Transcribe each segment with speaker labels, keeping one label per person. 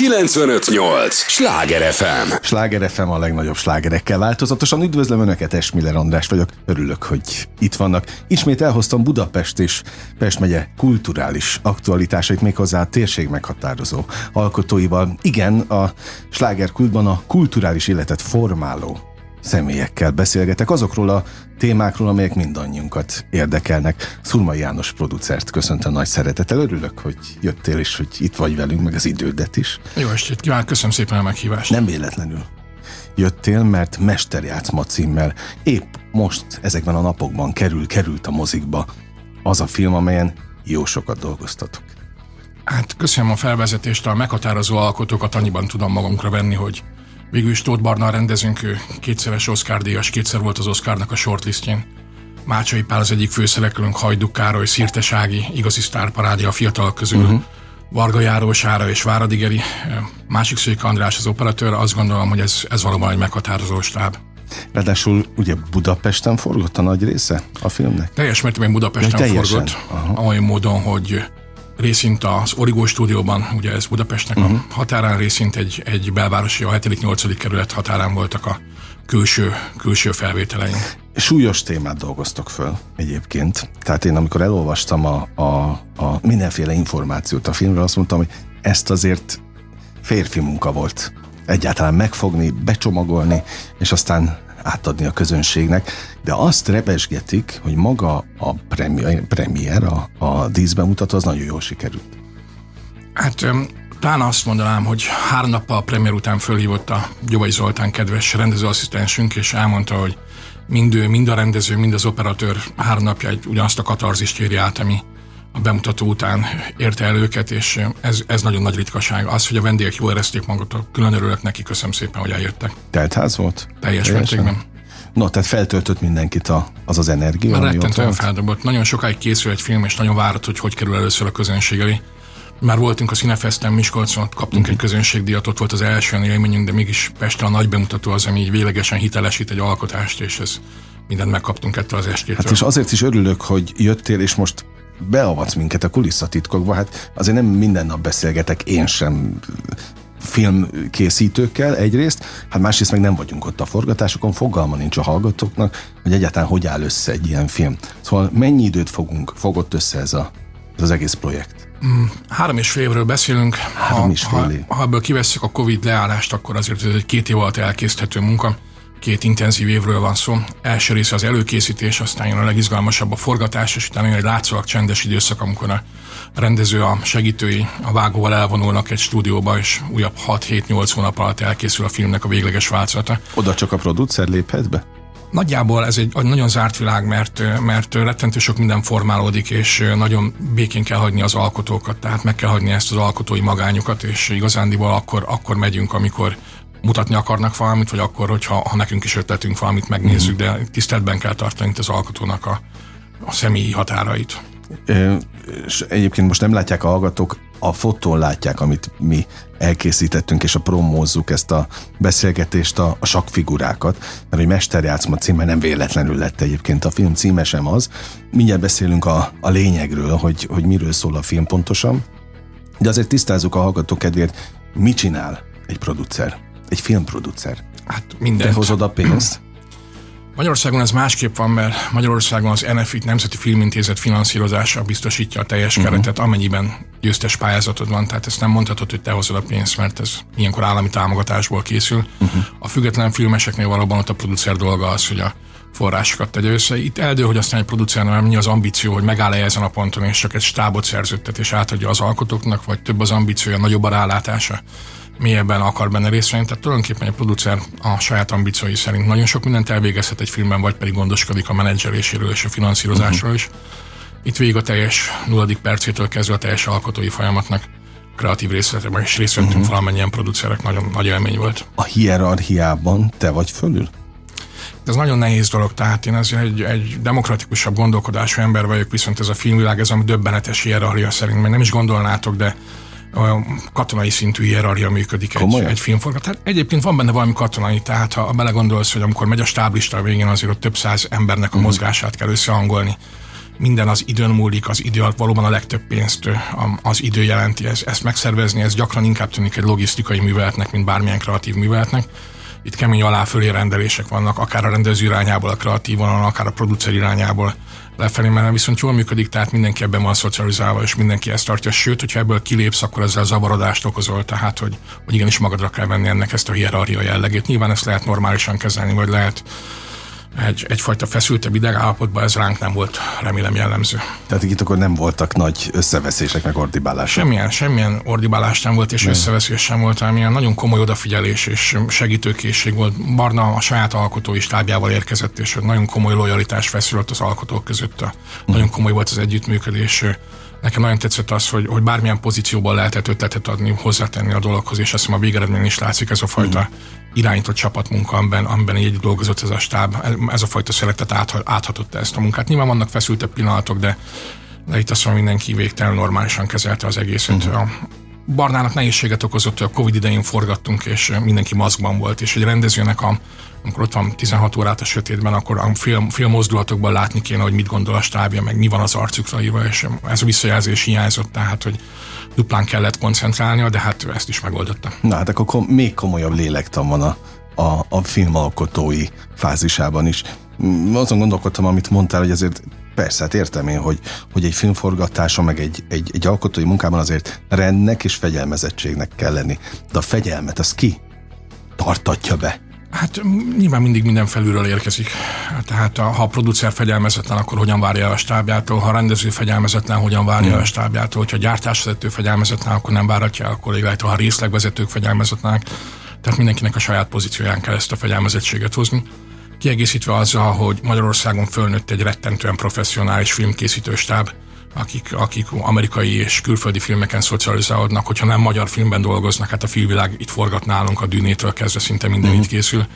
Speaker 1: 958! Sláger FM!
Speaker 2: Sláger FM a legnagyobb slágerekkel változatosan. Üdvözlöm Önöket, Esmiller András vagyok. Örülök, hogy itt vannak. Ismét elhoztam Budapest és Pest megye kulturális aktualitásait méghozzá a térség meghatározó alkotóival. Igen, a slágerkultban a kulturális életet formáló személyekkel beszélgetek azokról a témákról, amelyek mindannyiunkat érdekelnek. Szurmai János producert köszöntöm nagy szeretettel. Örülök, hogy jöttél, és hogy itt vagy velünk, meg az idődet is.
Speaker 3: Jó estét kívánok, köszönöm szépen a meghívást.
Speaker 2: Nem véletlenül jöttél, mert Mesterjátszma címmel épp most ezekben a napokban kerül, került a mozikba az a film, amelyen jó sokat dolgoztatok.
Speaker 3: Hát köszönöm a felvezetést, a meghatározó alkotókat annyiban tudom magunkra venni, hogy Végül is Tóth Barna rendezünk, ő kétszeres Oscar díjas, kétszer volt az Oscarnak a shortlistjén. Mácsai Pál az egyik főszereplőnk, Hajduk Károly, Szirtesági, igazi sztárparádja a fiatalok közül. Uh-huh. Varga Járós Ára és Váradi Geri, másik Szőke András az operatőr, azt gondolom, hogy ez, ez valóban egy meghatározó stáb.
Speaker 2: Ráadásul ugye Budapesten forgott a nagy része a filmnek?
Speaker 3: Teljes mértékben Budapesten ja, forgott, Aha. olyan módon, hogy részint az Origo stúdióban, ugye ez Budapestnek uh-huh. a mhm. határán, részint egy, egy belvárosi, a 7.-8. kerület határán voltak a külső, külső felvételeink.
Speaker 2: Súlyos témát dolgoztok föl egyébként. Tehát én amikor elolvastam a, a, a mindenféle információt a filmről, azt mondtam, hogy ezt azért férfi munka volt egyáltalán megfogni, becsomagolni, és aztán átadni a közönségnek, de azt rebesgetik, hogy maga a premier, premier a, a díszbemutató az nagyon jól sikerült.
Speaker 3: Hát talán azt mondanám, hogy három nappal a premier után fölhívott a Gyovai Zoltán kedves rendezőasszisztensünk, és elmondta, hogy mind ő, mind a rendező, mind az operatőr három napja egy, ugyanazt a katarzist éri át, ami a bemutató után érte el őket, és ez, ez nagyon nagy ritkaság. Az, hogy a vendégek jól érezték magukat, külön örülök neki, köszönöm szépen, hogy eljöttek.
Speaker 2: Teltház volt?
Speaker 3: Teljes mértékben.
Speaker 2: No, tehát feltöltött mindenkit a, az az energia.
Speaker 3: Már rettentően feldobott. Nagyon sokáig készül egy film, és nagyon várat, hogy hogy kerül először a közönség elé. Már voltunk a Cinefesten Miskolcon, kaptunk uh-huh. egy közönségdíjat, ott volt az első élményünk, de mégis Pestre a nagy bemutató az, ami így véglegesen hitelesít egy alkotást, és ez mindent megkaptunk ettől az estétől.
Speaker 2: Hát és azért is örülök, hogy jöttél, és most beavatsz minket a kulisszatitkokba, hát azért nem minden nap beszélgetek én sem filmkészítőkkel egyrészt, hát másrészt meg nem vagyunk ott a forgatásokon, fogalma nincs a hallgatóknak, hogy egyáltalán hogy áll össze egy ilyen film. Szóval mennyi időt fogunk, fogott össze ez, a, ez az egész projekt?
Speaker 3: Mm, három és fél évről beszélünk.
Speaker 2: Három ha, és fél év.
Speaker 3: Ha, ha ebből kivesszük a Covid leállást, akkor azért ez egy két év alatt elkészíthető munka két intenzív évről van szó. Első része az előkészítés, aztán jön a legizgalmasabb a forgatás, és utána jön egy látszólag csendes időszak, amikor a rendező, a segítői a vágóval elvonulnak egy stúdióba, és újabb 6-7-8 hónap alatt elkészül a filmnek a végleges változata.
Speaker 2: Oda csak a producer léphet be?
Speaker 3: Nagyjából ez egy nagyon zárt világ, mert, mert rettentő sok minden formálódik, és nagyon békén kell hagyni az alkotókat, tehát meg kell hagyni ezt az alkotói magányukat, és igazándiból akkor, akkor megyünk, amikor mutatni akarnak valamit, vagy akkor, hogyha ha nekünk is ötletünk valamit, megnézzük, mm-hmm. de tiszteletben kell tartani az alkotónak a, a személyi határait.
Speaker 2: E, és egyébként most nem látják a hallgatók, a fotón látják, amit mi elkészítettünk, és a promózzuk ezt a beszélgetést, a, a sakfigurákat, mert hogy Mesterjátszma címe nem véletlenül lett egyébként a film címe sem az. Mindjárt beszélünk a, a lényegről, hogy, hogy miről szól a film pontosan, de azért tisztázzuk a hallgatók kedvéért, mit csinál egy producer, egy filmproducer.
Speaker 3: Hát mindent.
Speaker 2: Te hozod a pénzt?
Speaker 3: Magyarországon ez másképp van, mert Magyarországon az NFI Nemzeti Filmintézet finanszírozása biztosítja a teljes uh-huh. keretet, amennyiben győztes pályázatod van, tehát ezt nem mondhatod, hogy te hozod a pénzt, mert ez ilyenkor állami támogatásból készül. Uh-huh. A független filmeseknél valóban ott a producer dolga az, hogy a forrásokat tegye össze. Itt eldől, hogy aztán egy producernek mi az ambíció, hogy megáll-e ezen a ponton, és csak egy stábot szerződtet, és átadja az alkotóknak, vagy több az ambíciója, nagyobb a rálátása mélyebben akar benne részt venni. Tehát tulajdonképpen egy producer a saját ambíciói szerint nagyon sok mindent elvégezhet egy filmben, vagy pedig gondoskodik a menedzseléséről és a finanszírozásról is. Itt végig a teljes nulladik percétől kezdve a teljes alkotói folyamatnak kreatív részletben is részt vettünk uh-huh. valamennyien producerek, nagyon nagy élmény volt.
Speaker 2: A hierarchiában te vagy fölül?
Speaker 3: Ez nagyon nehéz dolog, tehát én ez egy, egy demokratikusabb gondolkodású ember vagyok, viszont ez a filmvilág, ez a döbbenetes hierarchia szerint, mert nem is gondolnátok, de a katonai szintű hierarchia működik egy, egy filmforgat. Egyébként van benne valami katonai, tehát ha belegondolsz, hogy amikor megy a stáblista a végén, azért ott több száz embernek a uh-huh. mozgását kell összehangolni minden az időn múlik, az idő valóban a legtöbb pénzt az idő jelenti. Ez, ezt megszervezni, ez gyakran inkább tűnik egy logisztikai műveletnek, mint bármilyen kreatív műveletnek. Itt kemény aláfölé rendelések vannak, akár a rendező irányából, a kreatív vonalon, akár a producer irányából lefelé, mert viszont jól működik, tehát mindenki ebben van szocializálva, és mindenki ezt tartja. Sőt, hogyha ebből kilépsz, akkor ezzel zavarodást okozol, tehát hogy, hogy igenis magadra kell venni ennek ezt a hierarchia jellegét. Nyilván ezt lehet normálisan kezelni, vagy lehet egy, egyfajta feszültebb idegállapotban ez ránk nem volt, remélem jellemző.
Speaker 2: Tehát itt akkor nem voltak nagy összeveszések, meg ordibálások?
Speaker 3: Semmilyen, semmilyen ordibálás nem volt, és nem. összeveszés sem volt, hanem ilyen nagyon komoly odafigyelés és segítőkészség volt. Barna a saját alkotói stábjával érkezett, és nagyon komoly lojalitás feszült az alkotók között. Nagyon komoly volt az együttműködés nekem nagyon tetszett az, hogy, hogy bármilyen pozícióban lehetett ötletet adni, hozzátenni a dologhoz, és azt hiszem a végeredmény is látszik ez a fajta mm. Irányított csapatmunka, amiben, amiben dolgozott ez a stáb, ez a fajta szeretet át, áthatotta ezt a munkát. Nyilván vannak feszültebb pillanatok, de, de itt azt mondom, mindenki végtelen normálisan kezelte az egészet. Mm. A Barnának nehézséget okozott, hogy a Covid idején forgattunk, és mindenki maszkban volt, és egy rendezőnek a amikor ott van 16 órát a sötétben, akkor a film, film mozdulatokban látni kéne, hogy mit gondol a stábja, meg mi van az arcukra írva, és ez a visszajelzés hiányzott, tehát, hogy duplán kellett koncentrálnia, de hát ezt is megoldotta.
Speaker 2: Na hát akkor még komolyabb lélektan van a, a, a filmalkotói fázisában is. Mm, azon gondolkodtam, amit mondtál, hogy azért persze, hát értem én, hogy, hogy egy filmforgatáson, meg egy, egy, egy alkotói munkában azért rendnek és fegyelmezettségnek kell lenni. De a fegyelmet az ki tartatja be?
Speaker 3: Hát nyilván mindig minden felülről érkezik. Tehát a, ha a producer fegyelmezetlen, akkor hogyan várja el a stábjától, ha a rendező fegyelmezetlen, hogyan várja el a stábjától, hogyha a gyártásvezető fegyelmezetlen, akkor nem várhatja el a kollégát, ha a részlegvezetők fegyelmezetlenek. Tehát mindenkinek a saját pozícióján kell ezt a fegyelmezettséget hozni. Kiegészítve azzal, hogy Magyarországon fölnőtt egy rettentően professzionális filmkészítő stáb, akik, akik amerikai és külföldi filmeken szocializálódnak, hogyha nem magyar filmben dolgoznak, hát a filmvilág itt forgat nálunk a dűnétől kezdve szinte minden uh-huh. itt készül,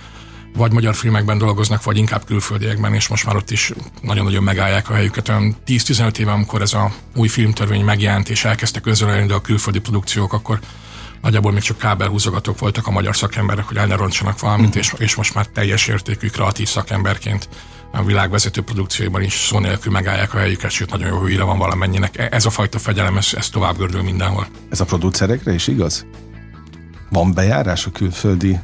Speaker 3: vagy magyar filmekben dolgoznak, vagy inkább külföldiekben, és most már ott is nagyon-nagyon megállják a helyüket. Olyan 10-15 éve, amikor ez a új filmtörvény megjelent, és elkezdtek közölni a külföldi produkciók, akkor nagyjából még csak kábelhúzogatók voltak a magyar szakemberek, hogy el ne roncsanak valamit, uh-huh. és, és most már teljes értékű kreatív szakemberként a világvezető produkcióiban is szó nélkül megállják a helyüket, sőt nagyon jó híre van valamennyinek. E, ez a fajta fegyelem, ez, ez tovább gördül mindenhol.
Speaker 2: Ez a producerekre is igaz? Van bejárás a külföldi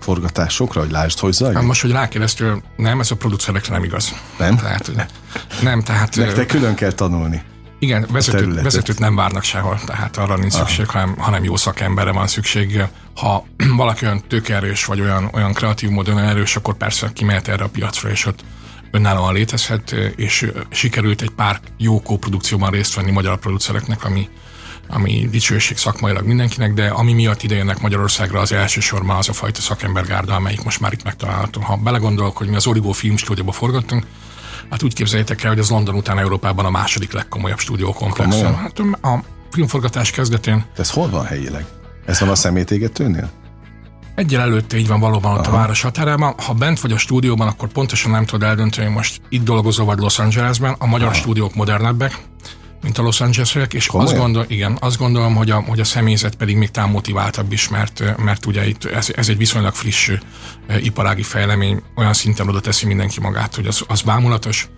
Speaker 2: forgatásokra, hogy lásd, hogy zajlik?
Speaker 3: Hát most, hogy rákérdeztél, nem, ez a producerekre nem igaz.
Speaker 2: Nem?
Speaker 3: Tehát, nem, tehát...
Speaker 2: Nektek külön kell tanulni.
Speaker 3: Igen, vezetőt, vezetőt nem várnak sehol, tehát arra nincs szükség, hanem, hanem jó szakemberre van szükség. Ha valaki olyan tőkerős, vagy olyan, olyan kreatív módon erős, akkor persze kimehet erre a piacra, és ott önállóan létezhet, és sikerült egy pár jó kóprodukcióban részt venni magyar producereknek, ami, ami dicsőség szakmailag mindenkinek, de ami miatt ide jönnek Magyarországra, az elsősorban az a fajta szakembergárda, amelyik most már itt megtalálható. Ha belegondolok, hogy mi az Origo Filmstúdióba forgattunk, Hát úgy képzeljétek el, hogy az London után Európában a második legkomolyabb stúdiókomplex. Hát a filmforgatás kezdetén.
Speaker 2: ez hol van helyileg? Ez van a szemétégetőnél?
Speaker 3: Egyel előtte így van valóban Aha. ott a város határában. Ha bent vagy a stúdióban, akkor pontosan nem tudod eldönteni, hogy most itt dolgozol vagy Los Angelesben. A magyar Aha. stúdiók modernebbek, mint a Los Angelesiek, és azt, gondol, igen, azt gondolom, hogy a, hogy a személyzet pedig még talán motiváltabb is, mert, mert ugye itt ez, ez egy viszonylag friss iparági fejlemény, olyan szinten oda teszi mindenki magát, hogy az, az bámulatos.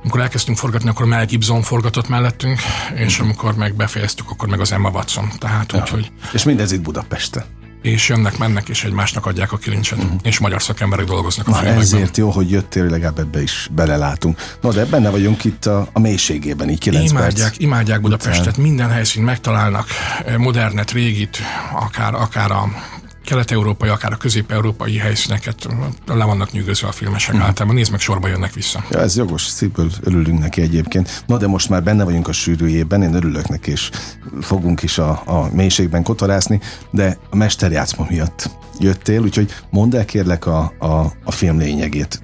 Speaker 3: Amikor elkezdtünk forgatni, akkor Mel Gibson forgatott mellettünk, és mhm. amikor meg befejeztük, akkor meg az Emma Watson. Tehát ja. úgyhogy...
Speaker 2: És mindez itt Budapesten
Speaker 3: és jönnek, mennek, és egymásnak adják a kilincset, uh-huh. és magyar szakemberek dolgoznak a
Speaker 2: Na, ezért jó, hogy jöttél, legalább ebbe is belelátunk. No, de benne vagyunk itt a, a mélységében, így 9
Speaker 3: imádják, perc. Imádják Budapestet, minden helyszín megtalálnak, modernet, régit, akár, akár a kelet-európai, akár a közép-európai helyszíneket le vannak nyűgözve a filmesek mm. általában. Nézd meg, sorba jönnek vissza.
Speaker 2: Ja, ez jogos, szívből örülünk neki egyébként. Na de most már benne vagyunk a sűrűjében, én örülök neki, és fogunk is a, a mélységben kotorászni, de a mesterjátszma miatt jöttél, úgyhogy mondd el kérlek a, a, a film lényegét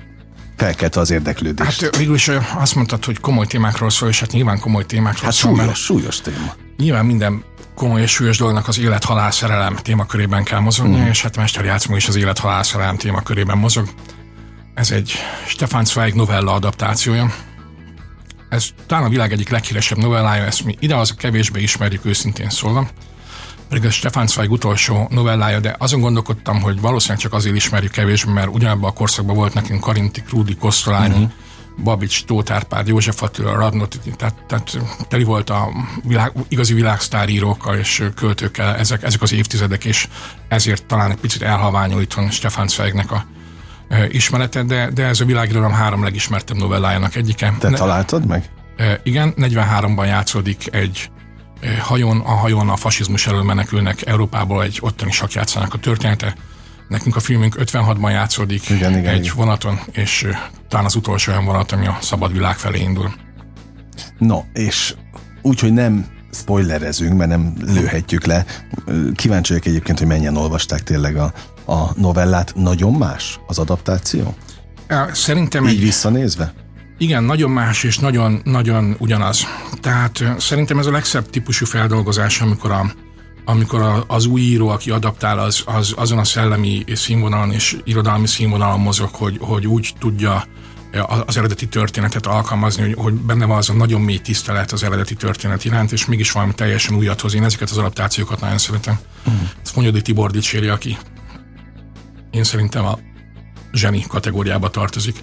Speaker 2: felkelte az érdeklődést.
Speaker 3: Hát végül is azt mondtad, hogy komoly témákról szól, és hát nyilván komoly témákról
Speaker 2: hát szól. Súlyos, súlyos téma.
Speaker 3: Nyilván minden komoly és súlyos dolognak az élet-halál szerelem témakörében kell mozogni, mm. és hát Mester Játszmó is az élet-halál szerelem témakörében mozog. Ez egy Stefan Zweig novella adaptációja. Ez talán a világ egyik leghíresebb novellája, ezt mi ide az kevésbé ismerjük őszintén szólva. Pedig ez Stefan Zweig utolsó novellája, de azon gondolkodtam, hogy valószínűleg csak azért ismerjük kevésbé, mert ugyanabban a korszakban volt nekünk Karinti, Krúdi, Kosztolányi, mm-hmm Babics, Tóth Árpád, József Attila, Radnot, tehát, tehát teli volt a világ, igazi világsztárírókkal és költőkkel ezek, ezek az évtizedek, és ezért talán egy picit elhaványul itthon Stefan Zweignek a e, ismerete, de, de ez a világirodalom három legismertebb novellájának egyike.
Speaker 2: Te ne, találtad meg?
Speaker 3: E, igen, 43-ban játszódik egy e, hajón, a hajón a fasizmus elől menekülnek Európából egy ottani sakjátszának a története. Nekünk a filmünk 56-ban játszódik igen, igen, egy igen. vonaton, és talán az utolsó olyan vonat, ami a szabad világ felé indul.
Speaker 2: No, és úgy, hogy nem spoilerezünk, mert nem lőhetjük le. Kíváncsi vagyok egyébként, hogy mennyien olvasták tényleg a, a novellát. Nagyon más az adaptáció?
Speaker 3: Szerintem
Speaker 2: Így egy... visszanézve?
Speaker 3: Igen, nagyon más és nagyon, nagyon ugyanaz. Tehát szerintem ez a legszebb típusú feldolgozás, amikor a, amikor az új író, aki adaptál, az, az azon a szellemi színvonalon és irodalmi színvonalon mozog, hogy, hogy úgy tudja az eredeti történetet alkalmazni, hogy, hogy benne van az a nagyon mély tisztelet az eredeti történet iránt, és mégis valami teljesen újat hoz. Én ezeket az adaptációkat nagyon szeretem. Mm. Ez Fonyodi Tibor dicséri, aki én szerintem a zseni kategóriába tartozik.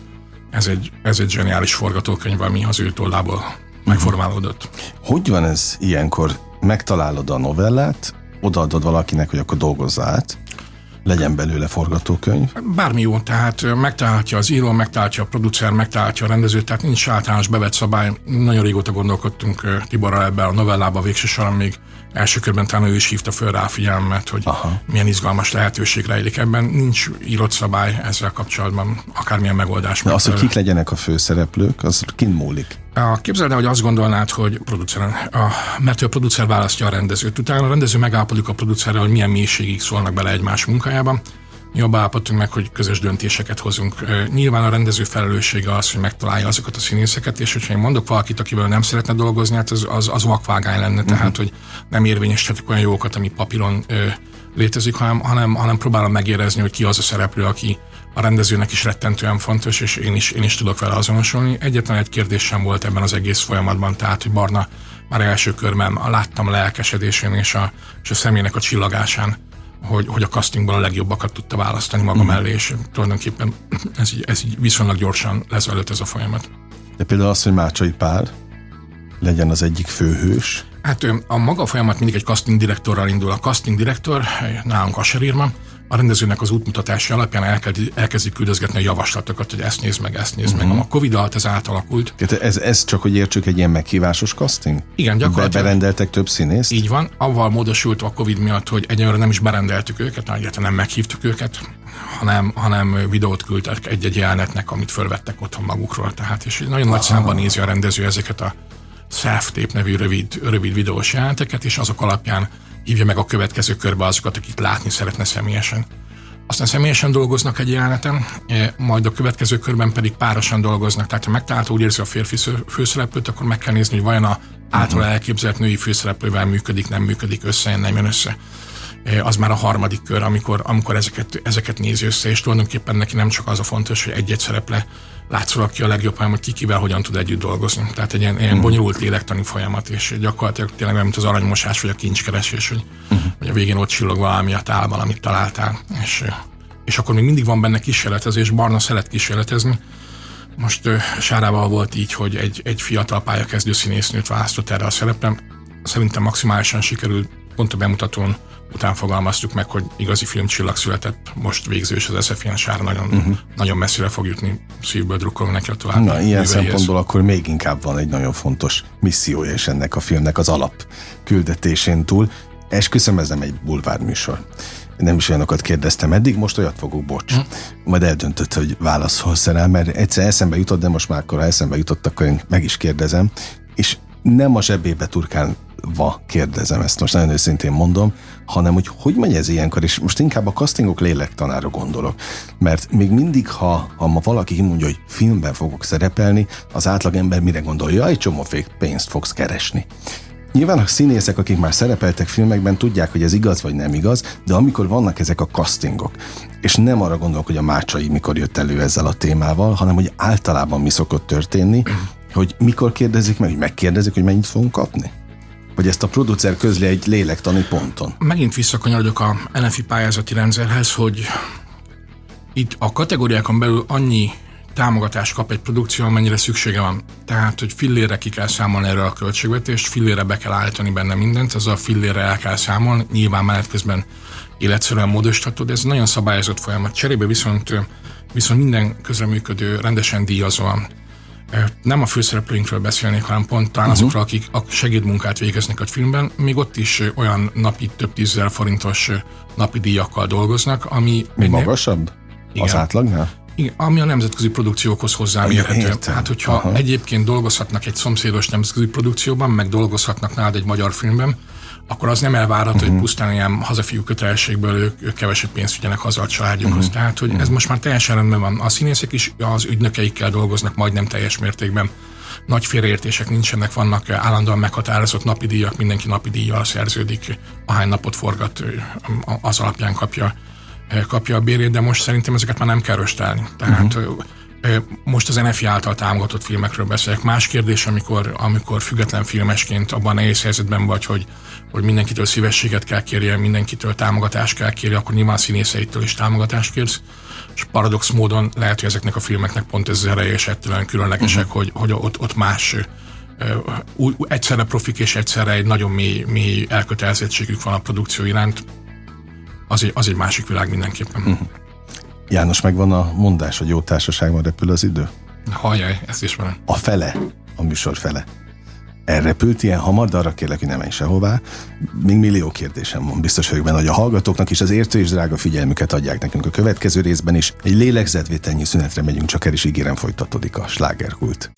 Speaker 3: Ez egy, ez egy zseniális forgatókönyv, ami az ő tollából megformálódott.
Speaker 2: Hogy van ez ilyenkor? Megtalálod a novellát, odaadod valakinek, hogy akkor dolgozza át, legyen belőle forgatókönyv?
Speaker 3: Bármi jó, tehát megtalálhatja az író, megtalálhatja a producer, megtalálhatja a rendező, tehát nincs általános bevett szabály. Nagyon régóta gondolkodtunk Tiborral ebben a novellába, végső soron még első körben talán ő is hívta föl rá a figyelmet, hogy Aha. milyen izgalmas lehetőség rejlik ebben. Nincs írott szabály ezzel kapcsolatban, akármilyen megoldás.
Speaker 2: De az, hogy kik legyenek a főszereplők, az kint múlik.
Speaker 3: Képzeld el, hogy azt gondolnád, hogy producer, a, mert a producer választja a rendezőt. Utána a rendező megállapodik a producerrel, hogy milyen mélységig szólnak bele egymás munkájába. Jobb állapodtunk meg, hogy közös döntéseket hozunk. Nyilván a rendező felelőssége az, hogy megtalálja azokat a színészeket, és hogyha én mondok valakit, akivel nem szeretne dolgozni, hát az, az, az vakvágány lenne, uh-huh. tehát hogy nem érvényesíthetik olyan jókat, ami papíron ö, létezik, hanem, hanem, hanem próbálom megérezni, hogy ki az a szereplő, aki a rendezőnek is rettentően fontos, és én is, én is tudok vele azonosulni. Egyetlen egy kérdés sem volt ebben az egész folyamatban, tehát, hogy Barna már első körben láttam a lelkesedésén és a, és a személynek a csillagásán, hogy, hogy a castingból a legjobbakat tudta választani maga mm. mellé, és tulajdonképpen ez így, ez így viszonylag gyorsan lezajlott ez a folyamat.
Speaker 2: De például az, hogy Mácsai Pál legyen az egyik főhős.
Speaker 3: Hát a maga folyamat mindig egy casting direktorral indul. A casting direktor, nálunk Asher Irma, a rendezőnek az útmutatása alapján elkezdi, elkezdi küldözgetni a javaslatokat, hogy ezt nézd meg, ezt nézd uh-huh. meg. Mhm. A Covid alatt ez átalakult.
Speaker 2: Ez, ez csak, hogy értsük, egy ilyen meghívásos casting?
Speaker 3: Igen, gyakorlatilag.
Speaker 2: Be, berendeltek több színészt?
Speaker 3: Így van. Avval módosult a Covid miatt, hogy egyelőre nem is berendeltük őket, egyáltalán nem meghívtuk őket, hanem, hanem videót küldtek egy-egy jelenetnek, amit fölvettek otthon magukról. Tehát, és nagyon Aha. nagy számban nézi a rendező ezeket a self-tape nevű rövid, rövid videós jelenteket, és azok alapján hívja meg a következő körbe azokat, akik látni szeretne személyesen. Aztán személyesen dolgoznak egy jeleneten, e, majd a következő körben pedig párosan dolgoznak. Tehát ha megtalálta úgy érzi a férfi főszereplőt, akkor meg kell nézni, hogy vajon a által mhm. elképzelt női főszereplővel működik, nem működik össze, nem jön össze. E, az már a harmadik kör, amikor, amikor ezeket, ezeket nézi össze, és tulajdonképpen neki nem csak az a fontos, hogy egy-egy szereple látszólag ki a legjobb, hanem hogy ki kivel hogyan tud együtt dolgozni. Tehát egy ilyen, ilyen bonyolult lélektani folyamat, és gyakorlatilag tényleg olyan, mint az aranymosás vagy a kincskeresés, hogy, uh-huh. hogy a végén ott csillog valami a tálban, amit találtál. És, és akkor még mindig van benne kísérletezés, Barna szeret kísérletezni. Most Sárával volt így, hogy egy, egy fiatal pályakezdő színésznőt választott erre a szerepre. Szerintem maximálisan sikerült, pont a bemutatón után fogalmaztuk meg, hogy igazi filmcsillag született, most végzős az SFN sár, nagyon, uh-huh. nagyon messzire fog jutni, szívből drukkolunk neki a tovább.
Speaker 2: Na, ilyen szempontból akkor még inkább van egy nagyon fontos missziója is ennek a filmnek az alap küldetésén túl. Esküszöm, ez nem egy bulvár műsor. Nem is olyanokat kérdeztem eddig, most olyat fogok, bocs. Hm. Majd eldöntött, hogy válaszolsz rá, mert egyszer eszembe jutott, de most már akkor, ha eszembe jutott, akkor én meg is kérdezem. És nem a zsebébe turkán va kérdezem ezt, most nagyon őszintén mondom, hanem hogy hogy megy ez ilyenkor, és most inkább a castingok lélektanára gondolok, mert még mindig, ha, ha ma valaki mondja, hogy filmben fogok szerepelni, az átlagember mire gondol, jaj, csomó pénzt fogsz keresni. Nyilván a színészek, akik már szerepeltek filmekben, tudják, hogy ez igaz vagy nem igaz, de amikor vannak ezek a castingok, és nem arra gondolok, hogy a Mácsai mikor jött elő ezzel a témával, hanem hogy általában mi szokott történni, hogy mikor kérdezik meg, hogy megkérdezik, hogy mennyit fogunk kapni? Vagy ezt a producer közli egy lélektani ponton?
Speaker 3: Megint visszakanyarodok a NFI pályázati rendszerhez, hogy itt a kategóriákon belül annyi támogatást kap egy produkció, amennyire szüksége van. Tehát, hogy fillére ki kell számolni erről a költségvetést, fillére be kell állítani benne mindent, az a fillére el kell számolni, nyilván menet közben életszerűen módosíthatod, ez nagyon szabályozott folyamat. Cserébe viszont, viszont minden közreműködő, rendesen díjazóan nem a főszereplőinkről beszélnék, hanem pont talán uh-huh. azokról, akik a segédmunkát végeznek a filmben, még ott is olyan napi több tízezer forintos napi díjakkal dolgoznak, ami...
Speaker 2: Mi magasabb? Igen. Az átlagnál?
Speaker 3: Igen, ami a nemzetközi produkciókhoz hozzámérhető. Hát, hogyha Aha. egyébként dolgozhatnak egy szomszédos nemzetközi produkcióban, meg dolgozhatnak nálad egy magyar filmben, akkor az nem elvárható, uh-huh. hogy mhm. pusztán ilyen hazafiú kötelességből ők, ők kevesebb pénzt vigyenek haza a családjukhoz. Uh-huh. Tehát, hogy uh-huh. ez most már teljesen rendben van. A színészek is az ügynökeikkel dolgoznak majdnem teljes mértékben. Nagy félreértések nincsenek, vannak állandóan meghatározott napi díjak, mindenki napi díjjal szerződik, ahány napot forgat, az alapján kapja kapja a bérét, de most szerintem ezeket már nem kell röstálni. Tehát uh-huh most az NFI által támogatott filmekről beszélek. Más kérdés, amikor, amikor független filmesként abban nehéz helyzetben vagy, hogy, hogy mindenkitől szívességet kell kérje, mindenkitől támogatást kell kérje, akkor nyilván színészeitől is támogatást kérsz. És paradox módon lehet, hogy ezeknek a filmeknek pont ez ereje és ettől különlegesek, uh-huh. hogy, hogy ott, ott más úgy, egyszerre profik és egyszerre egy nagyon mély, mély elkötelezettségük van a produkció iránt. Az egy, az egy másik világ mindenképpen. Uh-huh.
Speaker 2: János, megvan a mondás, hogy jó társaságban repül az idő?
Speaker 3: Hajjaj, ezt ismerem.
Speaker 2: A fele, a műsor fele elrepült ilyen hamar, de arra kérlek, hogy ne menj sehová. Még millió kérdésem van. Biztos vagyok benne, hogy a hallgatóknak is az értő és drága figyelmüket adják nekünk a következő részben is. Egy lélegzetvételnyi szünetre megyünk, csak el is ígérem folytatódik a slágerkult.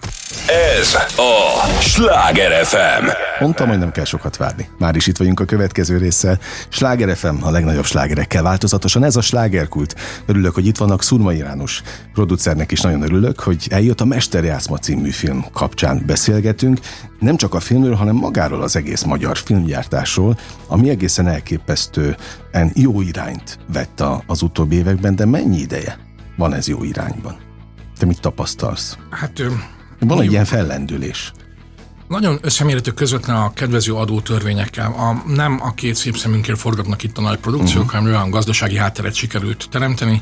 Speaker 1: Ez a Sláger FM.
Speaker 2: Mondtam, hogy nem kell sokat várni. Már is itt vagyunk a következő résszel. Sláger FM a legnagyobb slágerekkel változatosan. Ez a slágerkult. Örülök, hogy itt vannak Szurma János. Producernek is nagyon örülök, hogy eljött a Mesterjátszma című film kapcsán beszélgetünk. Nem csak a filmről, hanem magáról az egész magyar filmgyártásról, ami egészen elképesztően jó irányt vett az utóbbi években, de mennyi ideje van ez jó irányban? Te mit tapasztalsz?
Speaker 3: Hát...
Speaker 2: Van egy ilyen fellendülés.
Speaker 3: Nagyon összemérhető közvetlen a kedvező adótörvényekkel. A, nem a két szép szemünkért forgatnak itt a nagy produkciók, uh-huh. hanem olyan gazdasági hátteret sikerült teremteni,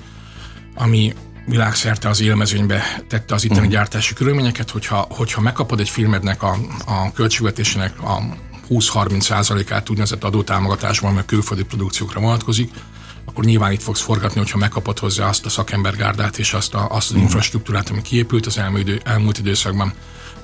Speaker 3: ami világszerte az élmezőnybe tette az itteni uh-huh. gyártási körülményeket, hogyha, hogyha megkapod egy filmednek a, a költségvetésének a 20-30 százalékát úgynevezett adótámogatásban, mert külföldi produkciókra vonatkozik, akkor nyilván itt fogsz forgatni, hogyha megkapod hozzá azt a szakembergárdát és azt, a, azt az uh-huh. infrastruktúrát, ami kiépült az elmúlt, elmúlt időszakban.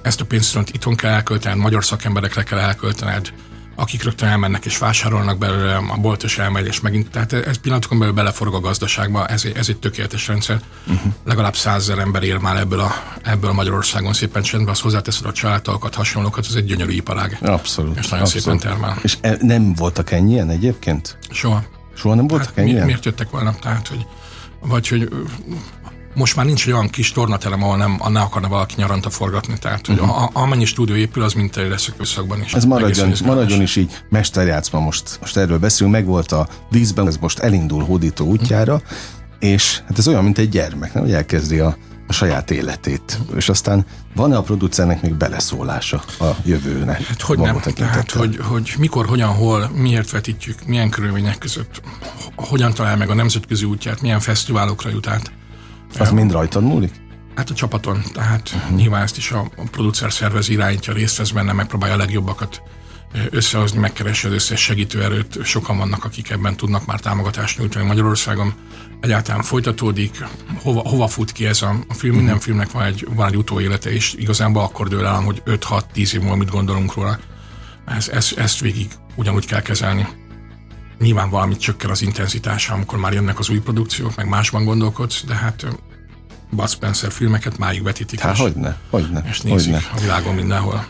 Speaker 3: Ezt a pénzt itthon kell elköltened, magyar szakemberekre kell elköltened, akik rögtön elmennek és vásárolnak belőle, a boltos elmegy, és megint, tehát ez pillanatokon belül beleforog a gazdaságba, ez, ez egy tökéletes rendszer. Uh-huh. Legalább százezer ember él már ebből, a, ebből Magyarországon szépen csendben, az hozzáteszed a családtagokat, hasonlókat, ez egy gyönyörű iparág.
Speaker 2: Abszolút.
Speaker 3: És nagyon
Speaker 2: abszolút.
Speaker 3: szépen termel.
Speaker 2: És e, nem voltak ennyien egyébként?
Speaker 3: Soha.
Speaker 2: Soha nem voltak hát ennyien? Mi,
Speaker 3: miért jöttek volna? Tehát, hogy vagy hogy most már nincs olyan kis tornatelem, ahol nem, ne akarna valaki nyaranta forgatni. Tehát, hogy uh-huh. a, amennyi stúdió épül, az mint lesz a közszakban is.
Speaker 2: Ez maradjon, maradjon is így. Mesterjátszma most, most erről beszélünk, meg volt a vízben, ez most elindul hódító útjára, uh-huh. és hát ez olyan, mint egy gyermek, nem? hogy elkezdi a, a saját életét. És aztán van-e a producernek még beleszólása a jövőnek?
Speaker 3: Hát hogy nem, tehát hogy, hogy mikor, hogyan, hol, miért vetítjük, milyen körülmények között, hogyan talál meg a nemzetközi útját, milyen fesztiválokra jut át.
Speaker 2: Az mind rajtad múlik?
Speaker 3: Hát a csapaton, tehát uh-huh. nyilván ezt is a, a producer szervez irányítja, részt vesz benne, megpróbálja a legjobbakat összehozni, megkeresi az összes segítőerőt. Sokan vannak, akik ebben tudnak már támogatást nyújtani Magyarországon. Egyáltalán folytatódik, hova, hova fut ki ez a, a film, minden mhm. filmnek van egy, van egy utóélete, és igazából akkor dől el, hogy 5-6-10 év múlva mit gondolunk róla. Ez, ez, ezt végig ugyanúgy kell kezelni. Nyilván valamit csökken az intenzitása, amikor már jönnek az új produkciók, meg másban gondolkodsz, de hát Bud Spencer filmeket máig vetítik.
Speaker 2: Hát hogyne, hogyne.
Speaker 3: És nézik
Speaker 2: hogyne.
Speaker 3: a világon mindenhol.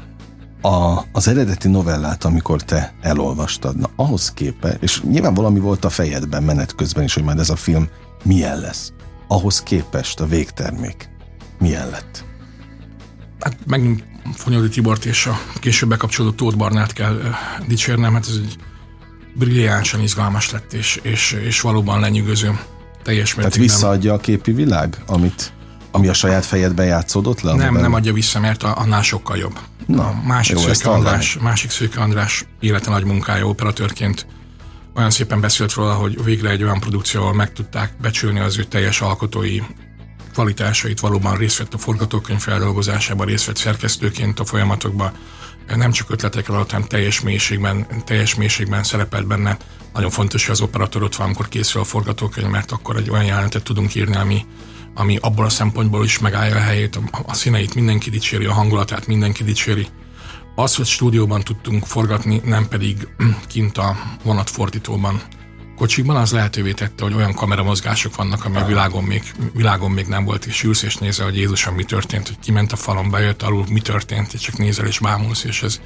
Speaker 2: A, az eredeti novellát, amikor te elolvastad, na ahhoz képe, és nyilván valami volt a fejedben menet közben is, hogy majd ez a film milyen lesz. Ahhoz képest a végtermék milyen lett?
Speaker 3: Hát megint Fonyodi Tibort és a később bekapcsolódott Tóth Barnát kell dicsérnem, hát ez egy brilliánsan izgalmas lett, és, és, és valóban lenyűgöző. Teljes.
Speaker 2: Tehát visszaadja a képi világ, amit, ami a saját fejedben játszódott le?
Speaker 3: Nem, nem adja vissza, mert annál sokkal jobb. Na, a másik, jó, Szőke András, másik Szőke András élete nagy munkája operatőrként olyan szépen beszélt róla, hogy végre egy olyan produkcióval meg tudták becsülni az ő teljes alkotói kvalitásait valóban részt vett a forgatókönyv feldolgozásában, részt vett szerkesztőként a folyamatokban, nem csak ötletekkel alatt, hanem teljes mélységben, teljes mélységben szerepelt benne. Nagyon fontos, hogy az operatőr ott van, amikor készül a forgatókönyv, mert akkor egy olyan jelentet tudunk írni, ami, ami abból a szempontból is megállja a helyét, a, a színeit mindenki dicséri, a hangulatát mindenki dicséri. Az, hogy stúdióban tudtunk forgatni, nem pedig kint a vonatfordítóban kocsikban, az lehetővé tette, hogy olyan kameramozgások vannak, ami a világon még, világon még nem volt, és ülsz és nézel, hogy Jézusom mi történt, hogy kiment a falon, bejött alul, mi történt, és csak nézel és bámulsz, és ez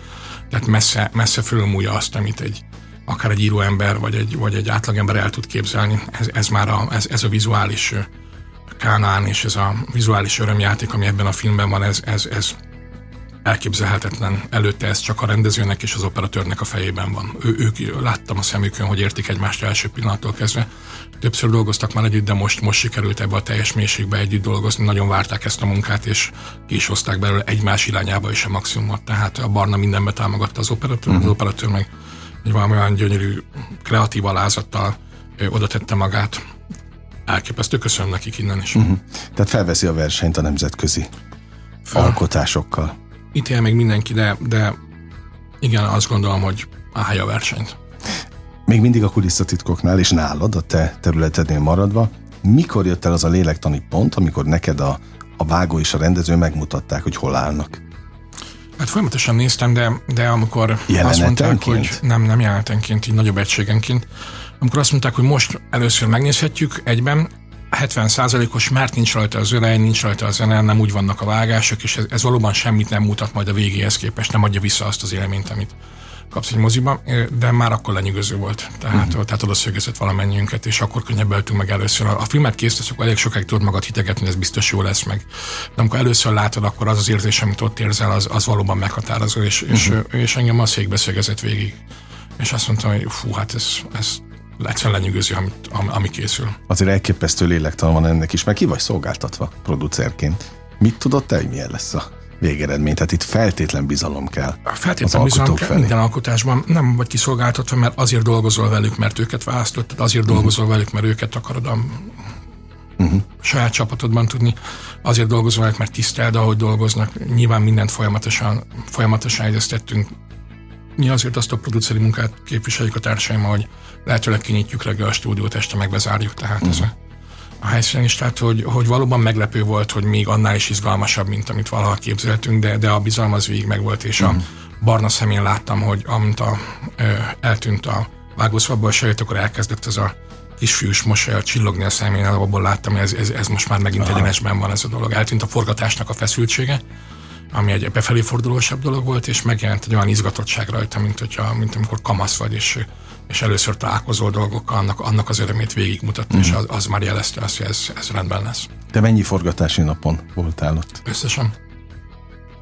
Speaker 3: tehát messze, messze fölmúlja azt, amit egy, akár egy íróember, vagy egy, vagy egy átlagember el tud képzelni. Ez, ez már a, ez, ez a vizuális Kánán, és ez a vizuális örömjáték, ami ebben a filmben van, ez, ez, ez elképzelhetetlen. Előtte ez csak a rendezőnek és az operatőrnek a fejében van. Ő, ők láttam a szemükön, hogy értik egymást első pillanattól kezdve. Többször dolgoztak már együtt, de most, most sikerült ebbe a teljes mélységbe együtt dolgozni. Nagyon várták ezt a munkát, és ki is hozták belőle egymás irányába is a maximumot. Tehát a Barna mindenbe támogatta az operatőr, uh-huh. az mhm. operatőr meg egy valami olyan gyönyörű, kreatív alázattal oda tette magát. Elképesztő, köszönöm nekik innen is. Uh-huh.
Speaker 2: Tehát felveszi a versenyt a nemzetközi Fel. alkotásokkal
Speaker 3: ítél még mindenki, de, de igen, azt gondolom, hogy állja a versenyt.
Speaker 2: Még mindig a kulisszatitkoknál és nálad, a te területednél maradva, mikor jött el az a lélektani pont, amikor neked a, a vágó és a rendező megmutatták, hogy hol állnak?
Speaker 3: Hát folyamatosan néztem, de, de amikor azt mondták, hogy nem, nem jelenetenként, így nagyobb egységenként, amikor azt mondták, hogy most először megnézhetjük egyben, 70%-os, mert nincs rajta az örej, nincs rajta a zene, nem úgy vannak a vágások, és ez, ez valóban semmit nem mutat majd a végéhez képest, nem adja vissza azt az élményt, amit kapsz egy moziba, de már akkor lenyűgöző volt. Tehát, uh-huh. tehát oda szögezett valamennyiünket, és akkor könnyebbeltünk meg először. A, a filmet készítesz, akkor elég sokáig tudod magad hitegetni, ez biztos jó lesz meg. De amikor először látod, akkor az az érzés, amit ott érzel, az, az valóban meghatározó, és, uh-huh. és, mhm. és engem a székbe szögezett végig. És azt mondtam, hogy fú, hát ez, ez egyszerűen lenyűgözi, amit, ami készül.
Speaker 2: Azért elképesztő lélektan van ennek is, mert ki vagy szolgáltatva producerként. Mit tudod te, hogy milyen lesz a végeredmény? Tehát itt feltétlen bizalom kell.
Speaker 3: Feltétlen bizalom kell felé. minden alkotásban. Nem vagy kiszolgáltatva, mert azért dolgozol velük, mert őket választottad, azért uh-huh. dolgozol velük, mert őket akarod a uh-huh. saját csapatodban tudni. Azért dolgozol velük, mert tiszteld, ahogy dolgoznak. Nyilván mindent folyamatosan, folyamatosan egyeztettünk. Mi azért azt a produceri munkát képviseljük a társaim, hogy lehetőleg kinyitjuk reggel a stúdiót, este meg bezárjuk, tehát mm. ez a, a helyszínen is, tehát hogy, hogy valóban meglepő volt, hogy még annál is izgalmasabb, mint amit valaha képzeltünk, de, de a bizalom az végig megvolt, és mm. a mhm. barna szemén láttam, hogy amint a, ö, eltűnt a vágószabból sejt, akkor elkezdett ez a kisfiús mosolyal csillogni a szemén, abból láttam, hogy ez, ez, ez most már megint Aha. egyenesben van ez a dolog. Eltűnt a forgatásnak a feszültsége, ami egy befelé fordulósabb dolog volt, és megjelent egy olyan izgatottság rajta, mint, hogyha, mint amikor kamasz vagy, és és először találkozó dolgokkal, annak, annak az örömét végigmutatni, mm. és az, az már jelezte azt, hogy ez, ez rendben lesz.
Speaker 2: Te mennyi forgatási napon voltál ott?
Speaker 3: Összesen.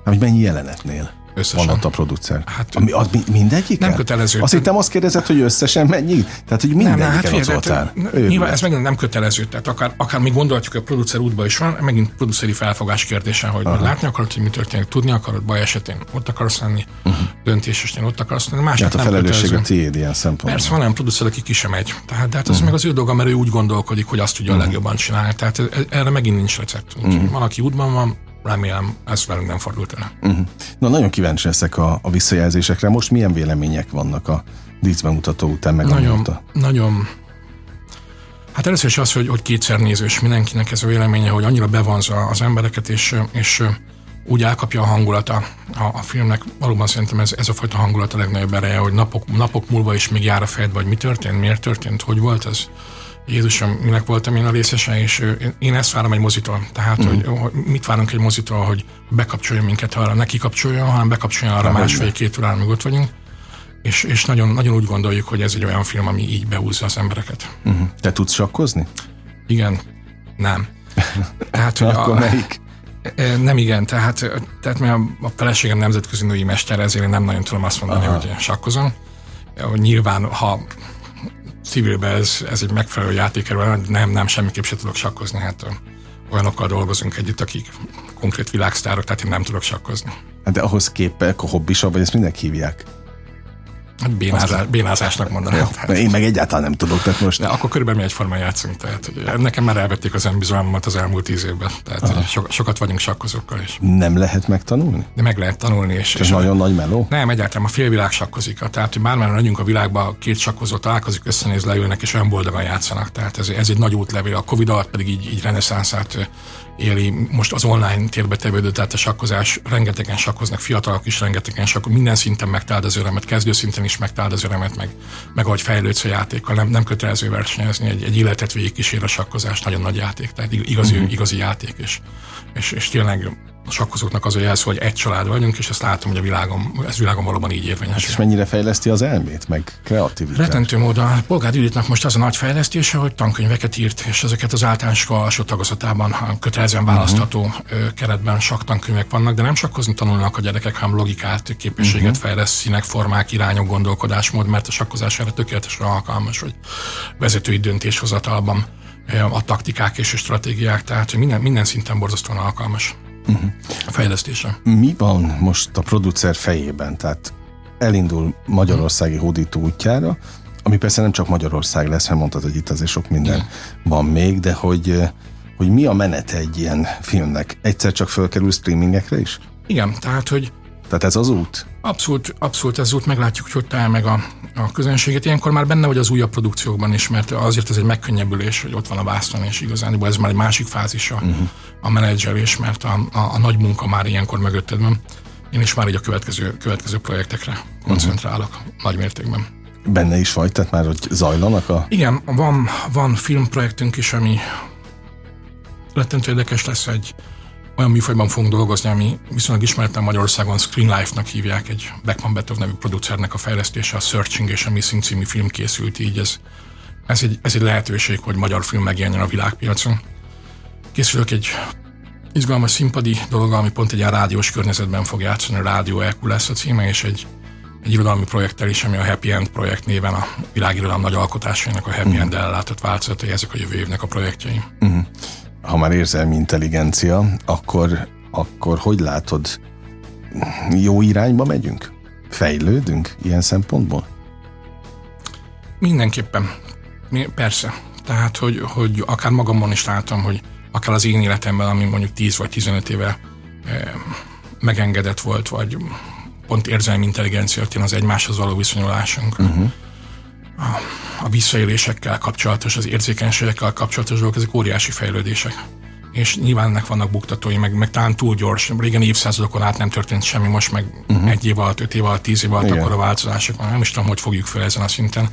Speaker 2: Hogy mennyi jelenetnél?
Speaker 3: Összesen.
Speaker 2: Van ott a producer. Hát, Ami, az mindegyik?
Speaker 3: Nem kötelező.
Speaker 2: Azt hittem azt kérdezett, hogy összesen mennyi? Tehát, hogy mindegyik nem, hát, ott voltál.
Speaker 3: Nyilván ez megint nem kötelező. Tehát akár, akár mi gondoljuk, hogy a producer útban is van, megint produceri felfogás kérdése, hogy Aha. látni akarod, hogy mi történik, tudni akarod, baj esetén ott akarsz lenni, uh-huh. döntés esetén ott akarsz lenni. Más
Speaker 2: hát a felelősség a tiéd ilyen szempontból.
Speaker 3: Persze van olyan producer, aki ki sem megy. Tehát, tehát az uh-huh. meg az ő dolga, mert ő úgy gondolkodik, hogy azt tudja uh-huh. a legjobban csinálni. Tehát erre megint nincs recept. Uh-huh. Van, aki útban van, remélem ez velünk nem fordult el. Uh-huh.
Speaker 2: Na, nagyon kíváncsi leszek a, a visszajelzésekre. Most milyen vélemények vannak a díszbemutató után meg
Speaker 3: nagyon, amióta? Nagyon, Hát először is az, hogy, hogy kétszer nézős mindenkinek ez a véleménye, hogy annyira bevonza az embereket, és, és úgy elkapja a hangulata a, a filmnek. Valóban szerintem ez, ez a fajta hangulat a legnagyobb ereje, hogy napok, napok múlva is még jár a fejedbe, hogy mi történt, miért történt, hogy volt ez. Jézusom, minek voltam én a részese, és én ezt várom egy mozitól. Tehát, mm. hogy, hogy mit várunk egy mozitól, hogy bekapcsoljon minket, arra neki kapcsoljon, hanem bekapcsoljon arra másfél-két amíg ott vagyunk. És, és nagyon, nagyon úgy gondoljuk, hogy ez egy olyan film, ami így behúzza az embereket.
Speaker 2: Mm. Te tudsz sakkozni?
Speaker 3: Igen, nem.
Speaker 2: Tehát, hogy Akkor a, melyik?
Speaker 3: Nem igen, tehát, tehát mi a, a feleségem nemzetközi női mester, ezért én nem nagyon tudom azt mondani, Aha. hogy sakkozom. Nyilván, ha civilben ez, ez egy megfelelő játékerő, nem, nem, semmiképp sem tudok sakkozni, hát olyanokkal dolgozunk együtt, akik konkrét világsztárok, tehát én nem tudok sakkozni.
Speaker 2: Hát de ahhoz képek a hobbisabb, vagy ezt mindenki hívják?
Speaker 3: Hát bénázás, bénázásnak mondanám.
Speaker 2: Ja, én meg egyáltalán nem tudok, tehát most...
Speaker 3: De akkor körülbelül mi egyformán játszunk, tehát hogy nekem már elvették az önbizalmamat az elmúlt tíz évben, tehát so, sokat vagyunk sakkozókkal is.
Speaker 2: Nem lehet megtanulni?
Speaker 3: De meg lehet tanulni. És,
Speaker 2: és nagyon a, nagy meló?
Speaker 3: Nem, egyáltalán a félvilág sakkozik. Tehát, hogy bármilyen megyünk a világban, két sakkozó találkozik, összenéz, leülnek, és olyan boldogan játszanak. Tehát ez, ez egy nagy útlevél. A Covid alatt pedig így, így reneszánszát éli most az online térbe tevődő, tehát a sakkozás, rengetegen sakkoznak, fiatalok is rengetegen sakkoznak, minden szinten megtaláld az örömet, kezdő szinten is megtaláld az örömet, meg, meg ahogy fejlődsz a játékkal, nem, nem kötelező versenyezni, egy, egy életet végig kísér a sakkozás, nagyon nagy játék, tehát igazi, uh-huh. igazi játék, és, és, és tényleg a sakkozóknak az a jelsz, hogy egy család vagyunk, és ezt látom, hogy a világon, ez világon valóban így érvényes.
Speaker 2: És mennyire fejleszti az elmét, meg kreativitást?
Speaker 3: Retentő módon. Polgár Juditnak most az a nagy fejlesztése, hogy tankönyveket írt, és ezeket az általános alsó tagozatában kötelezően választható uh-huh. keretben tankönyvek vannak, de nem sakkozni tanulnak a gyerekek, hanem logikát, képességet uh-huh. fejleszt, színek, formák, irányok, gondolkodásmód, mert a sakkozás erre tökéletesen alkalmas, hogy vezetői döntéshozatalban a taktikák és a stratégiák, tehát minden, minden szinten borzasztóan alkalmas uh-huh. fejlesztése.
Speaker 2: Mi van most a producer fejében? Tehát elindul magyarországi hódító útjára, ami persze nem csak Magyarország lesz, mert mondtad, hogy itt azért sok minden Igen. van még, de hogy, hogy mi a menete egy ilyen filmnek? Egyszer csak fölkerül streamingekre is?
Speaker 3: Igen, tehát, hogy
Speaker 2: tehát ez az út?
Speaker 3: Abszolút, abszolút ez az út, meglátjuk, hogy hogy talál meg a, a közönséget. Ilyenkor már benne vagy az újabb produkciókban is, mert azért ez egy megkönnyebbülés, hogy ott van a vászton, és igazán ez már egy másik fázis a, uh-huh. a menedzselés, mert a, a, a nagy munka már ilyenkor mögötted van. Én is már így a következő, következő projektekre koncentrálok uh-huh. nagy mértékben.
Speaker 2: Benne is vagy, tehát már hogy zajlanak a...
Speaker 3: Igen, van, van filmprojektünk is, ami rettentő érdekes lesz egy olyan műfajban fogunk dolgozni, ami viszonylag ismertem Magyarországon Screen Life-nak hívják, egy Beckman Betov nevű producernek a fejlesztése, a Searching és a Missing című film készült így. Ez, ez, egy, ez egy lehetőség, hogy magyar film megjelenjen a világpiacon. Készülök egy izgalmas színpadi dolog, ami pont egy ilyen rádiós környezetben fog játszani, a Rádió EQ lesz a címe, és egy, egy irodalmi projekttel is, ami a Happy End projekt néven a világirodalom nagy alkotásainak a Happy mm. End ellátott változatai, ezek a jövő évnek a projektjei. Mm
Speaker 2: ha már érzelmi intelligencia, akkor, akkor hogy látod, jó irányba megyünk? Fejlődünk ilyen szempontból?
Speaker 3: Mindenképpen. Persze. Tehát, hogy, hogy akár magamon is látom, hogy akár az én életemben, ami mondjuk 10 vagy 15 éve eh, megengedett volt, vagy pont érzelmi intelligencia az egymáshoz való viszonyulásunk. Uh-huh a, visszaélésekkel kapcsolatos, az érzékenységekkel kapcsolatos dolgok, ezek óriási fejlődések. És nyilván ennek vannak buktatói, meg, meg talán túl gyors. Régen évszázadokon át nem történt semmi, most meg uh-huh. egy év alatt, öt év alatt, tíz év alatt Igen. akkor a változások. Nem is tudom, hogy fogjuk fel ezen a szinten.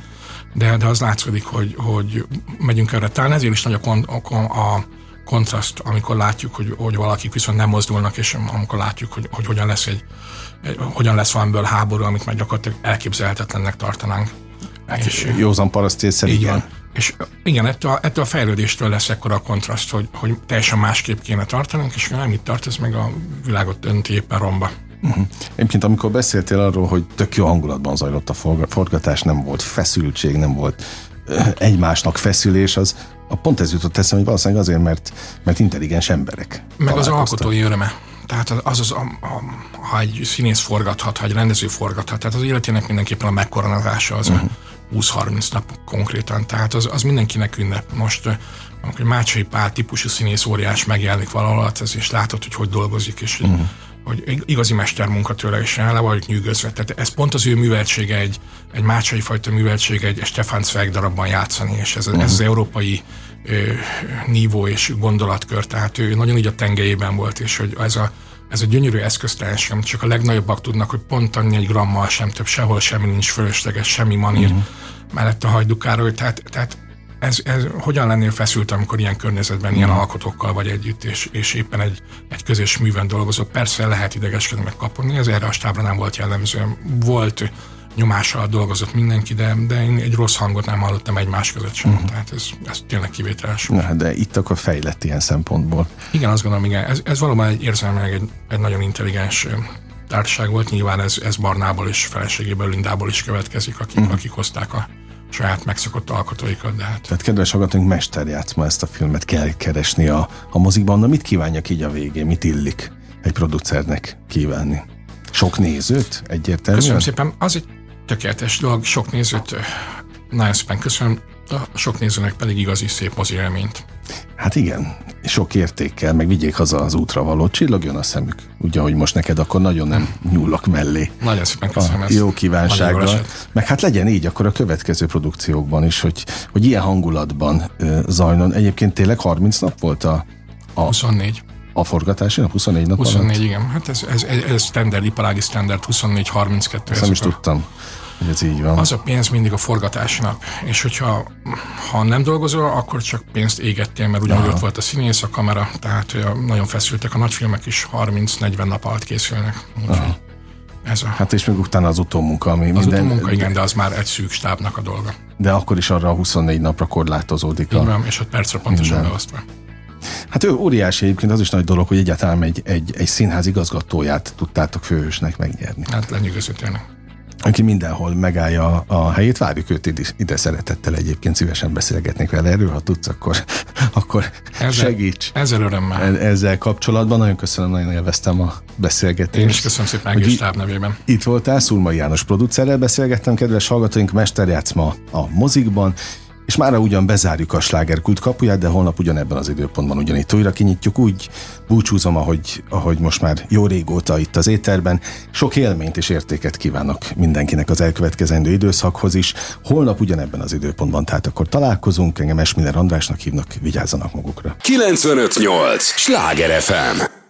Speaker 3: De, de az látszik, hogy, hogy megyünk erre. Talán ezért is nagy a, kon, a, a kontraszt, amikor látjuk, hogy, hogy valakik viszont nem mozdulnak, és amikor látjuk, hogy, hogy hogyan lesz egy, hogyan lesz valamiből háború, amit már gyakorlatilag elképzelhetetlennek tartanánk.
Speaker 2: És józan paraszt szerint igen.
Speaker 3: És igen, ettől, ettől a fejlődéstől lesz ekkora a kontraszt, hogy, hogy teljesen másképp kéne tartanunk, és nem itt tart, ez meg a világot dönti éppen romba.
Speaker 2: Uh-huh. Egyébként amikor beszéltél arról, hogy tök jó hangulatban zajlott a forgatás, nem volt feszültség, nem volt egymásnak feszülés, az a pont ez jutott eszembe, hogy valószínűleg azért, mert, mert intelligens emberek.
Speaker 3: Meg az alkotói öröme. Tehát az, az a, a, ha egy színész forgathat, ha egy rendező forgathat, tehát az életének mindenképpen a megkoronázása az uh-huh. 20-30 nap konkrétan, tehát az, az mindenkinek ünnep. Most amikor Mácsai Pál típusú színész óriás megjelenik valahol, hát ez és látod, hogy hogy dolgozik, és uh-huh. hogy igazi mestermunka tőle, és el vagyok nyűgözve. Tehát ez pont az ő műveltsége, egy, egy Mácsai fajta műveltsége, egy Stefan Zweig darabban játszani, és ez, uh-huh. ez az európai nívó és gondolatkör, tehát ő nagyon így a tengelyében volt, és hogy ez a ez a gyönyörű eszköztársam, csak a legnagyobbak tudnak, hogy pont annyi egy grammal sem több, sehol semmi nincs fölösleges, semmi manír uh-huh. mellett a hajdukáról, tehát, tehát ez, ez hogyan lennél feszült, amikor ilyen környezetben, uh-huh. ilyen alkotókkal vagy együtt, és, és éppen egy, egy közös műven dolgozok. Persze lehet idegeskedni, meg kapni, ez erre a stábra nem volt jellemző. Volt nyomással dolgozott mindenki, de, de én egy rossz hangot nem hallottam egymás között sem. Uh-huh. Tehát ez, ez tényleg kivételes.
Speaker 2: Na, de itt akkor fejlett ilyen szempontból.
Speaker 3: Igen, azt gondolom, igen. Ez, ez valóban egy érzelmileg egy, egy nagyon intelligens társaság volt. Nyilván ez, ez Barnából és feleségéből Lindából is következik, akik, uh-huh. akik hozták a saját megszokott alkotóikat. De hát...
Speaker 2: Tehát kedves hallgatóink, mesterjátszma ezt a filmet kell keresni a, a mozikban. Na mit kívánjak így a végén? Mit illik egy producernek kívánni? Sok nézőt egyértelműen?
Speaker 3: Köszönöm szépen. Az egy tökéletes dolog, sok nézőt nagyon szépen köszönöm, a sok nézőnek pedig igazi szép mozi élményt.
Speaker 2: Hát igen, sok értékkel, meg vigyék haza az útra való, csillogjon a szemük. Ugye, hogy most neked akkor nagyon nem nyúlok mellé.
Speaker 3: Nagyon szépen köszönöm
Speaker 2: a jó kívánsággal. Meg hát legyen így akkor a következő produkciókban is, hogy, hogy ilyen hangulatban uh, zajlon. Egyébként tényleg 30 nap volt a...
Speaker 3: a 24.
Speaker 2: A forgatási nap 24 nap
Speaker 3: 24, alatt? igen. Hát ez, ez, ez, ez standard, iparági standard 24-32.
Speaker 2: Ezt nem is tudtam hogy ez így van.
Speaker 3: Az a pénz mindig a forgatási nap, és hogyha ha nem dolgozol, akkor csak pénzt égettél, mert ugyanúgy ott volt a színész, a kamera, tehát nagyon feszültek a nagyfilmek is, 30-40 nap alatt készülnek.
Speaker 2: ez a... Hát és még utána az utómunka, ami
Speaker 3: az minden... utómunka, igen, de az már egy szűk stábnak a dolga.
Speaker 2: De akkor is arra a 24 napra korlátozódik.
Speaker 3: Így van, és ott percre pontosan beosztva.
Speaker 2: Hát ő óriási egyébként az is nagy dolog, hogy egyáltalán egy, egy, egy színház igazgatóját tudtátok főhősnek megnyerni.
Speaker 3: Hát lenyűgöző tényleg
Speaker 2: aki mindenhol megállja a helyét. Várjuk őt ide, ide szeretettel egyébként, szívesen beszélgetnék vele erről, ha tudsz, akkor, akkor ezzel, segíts.
Speaker 3: Ezzel örömmel.
Speaker 2: E- ezzel kapcsolatban nagyon köszönöm, nagyon élveztem a beszélgetést. Én
Speaker 3: is köszönöm szépen egész táv nevében.
Speaker 2: Itt voltál, Szulmai János producerrel beszélgettem, kedves hallgatóink, mesterjátszma a mozikban, és mára ugyan bezárjuk a slágerkult kapuját, de holnap ugyanebben az időpontban ugyanitt újra kinyitjuk. Úgy búcsúzom, ahogy, ahogy most már jó régóta itt az éterben. Sok élményt és értéket kívánok mindenkinek az elkövetkezendő időszakhoz is. Holnap ugyanebben az időpontban, tehát akkor találkozunk. Engem Esmiller Andrásnak hívnak, vigyázzanak magukra.
Speaker 1: 958! Sláger FM!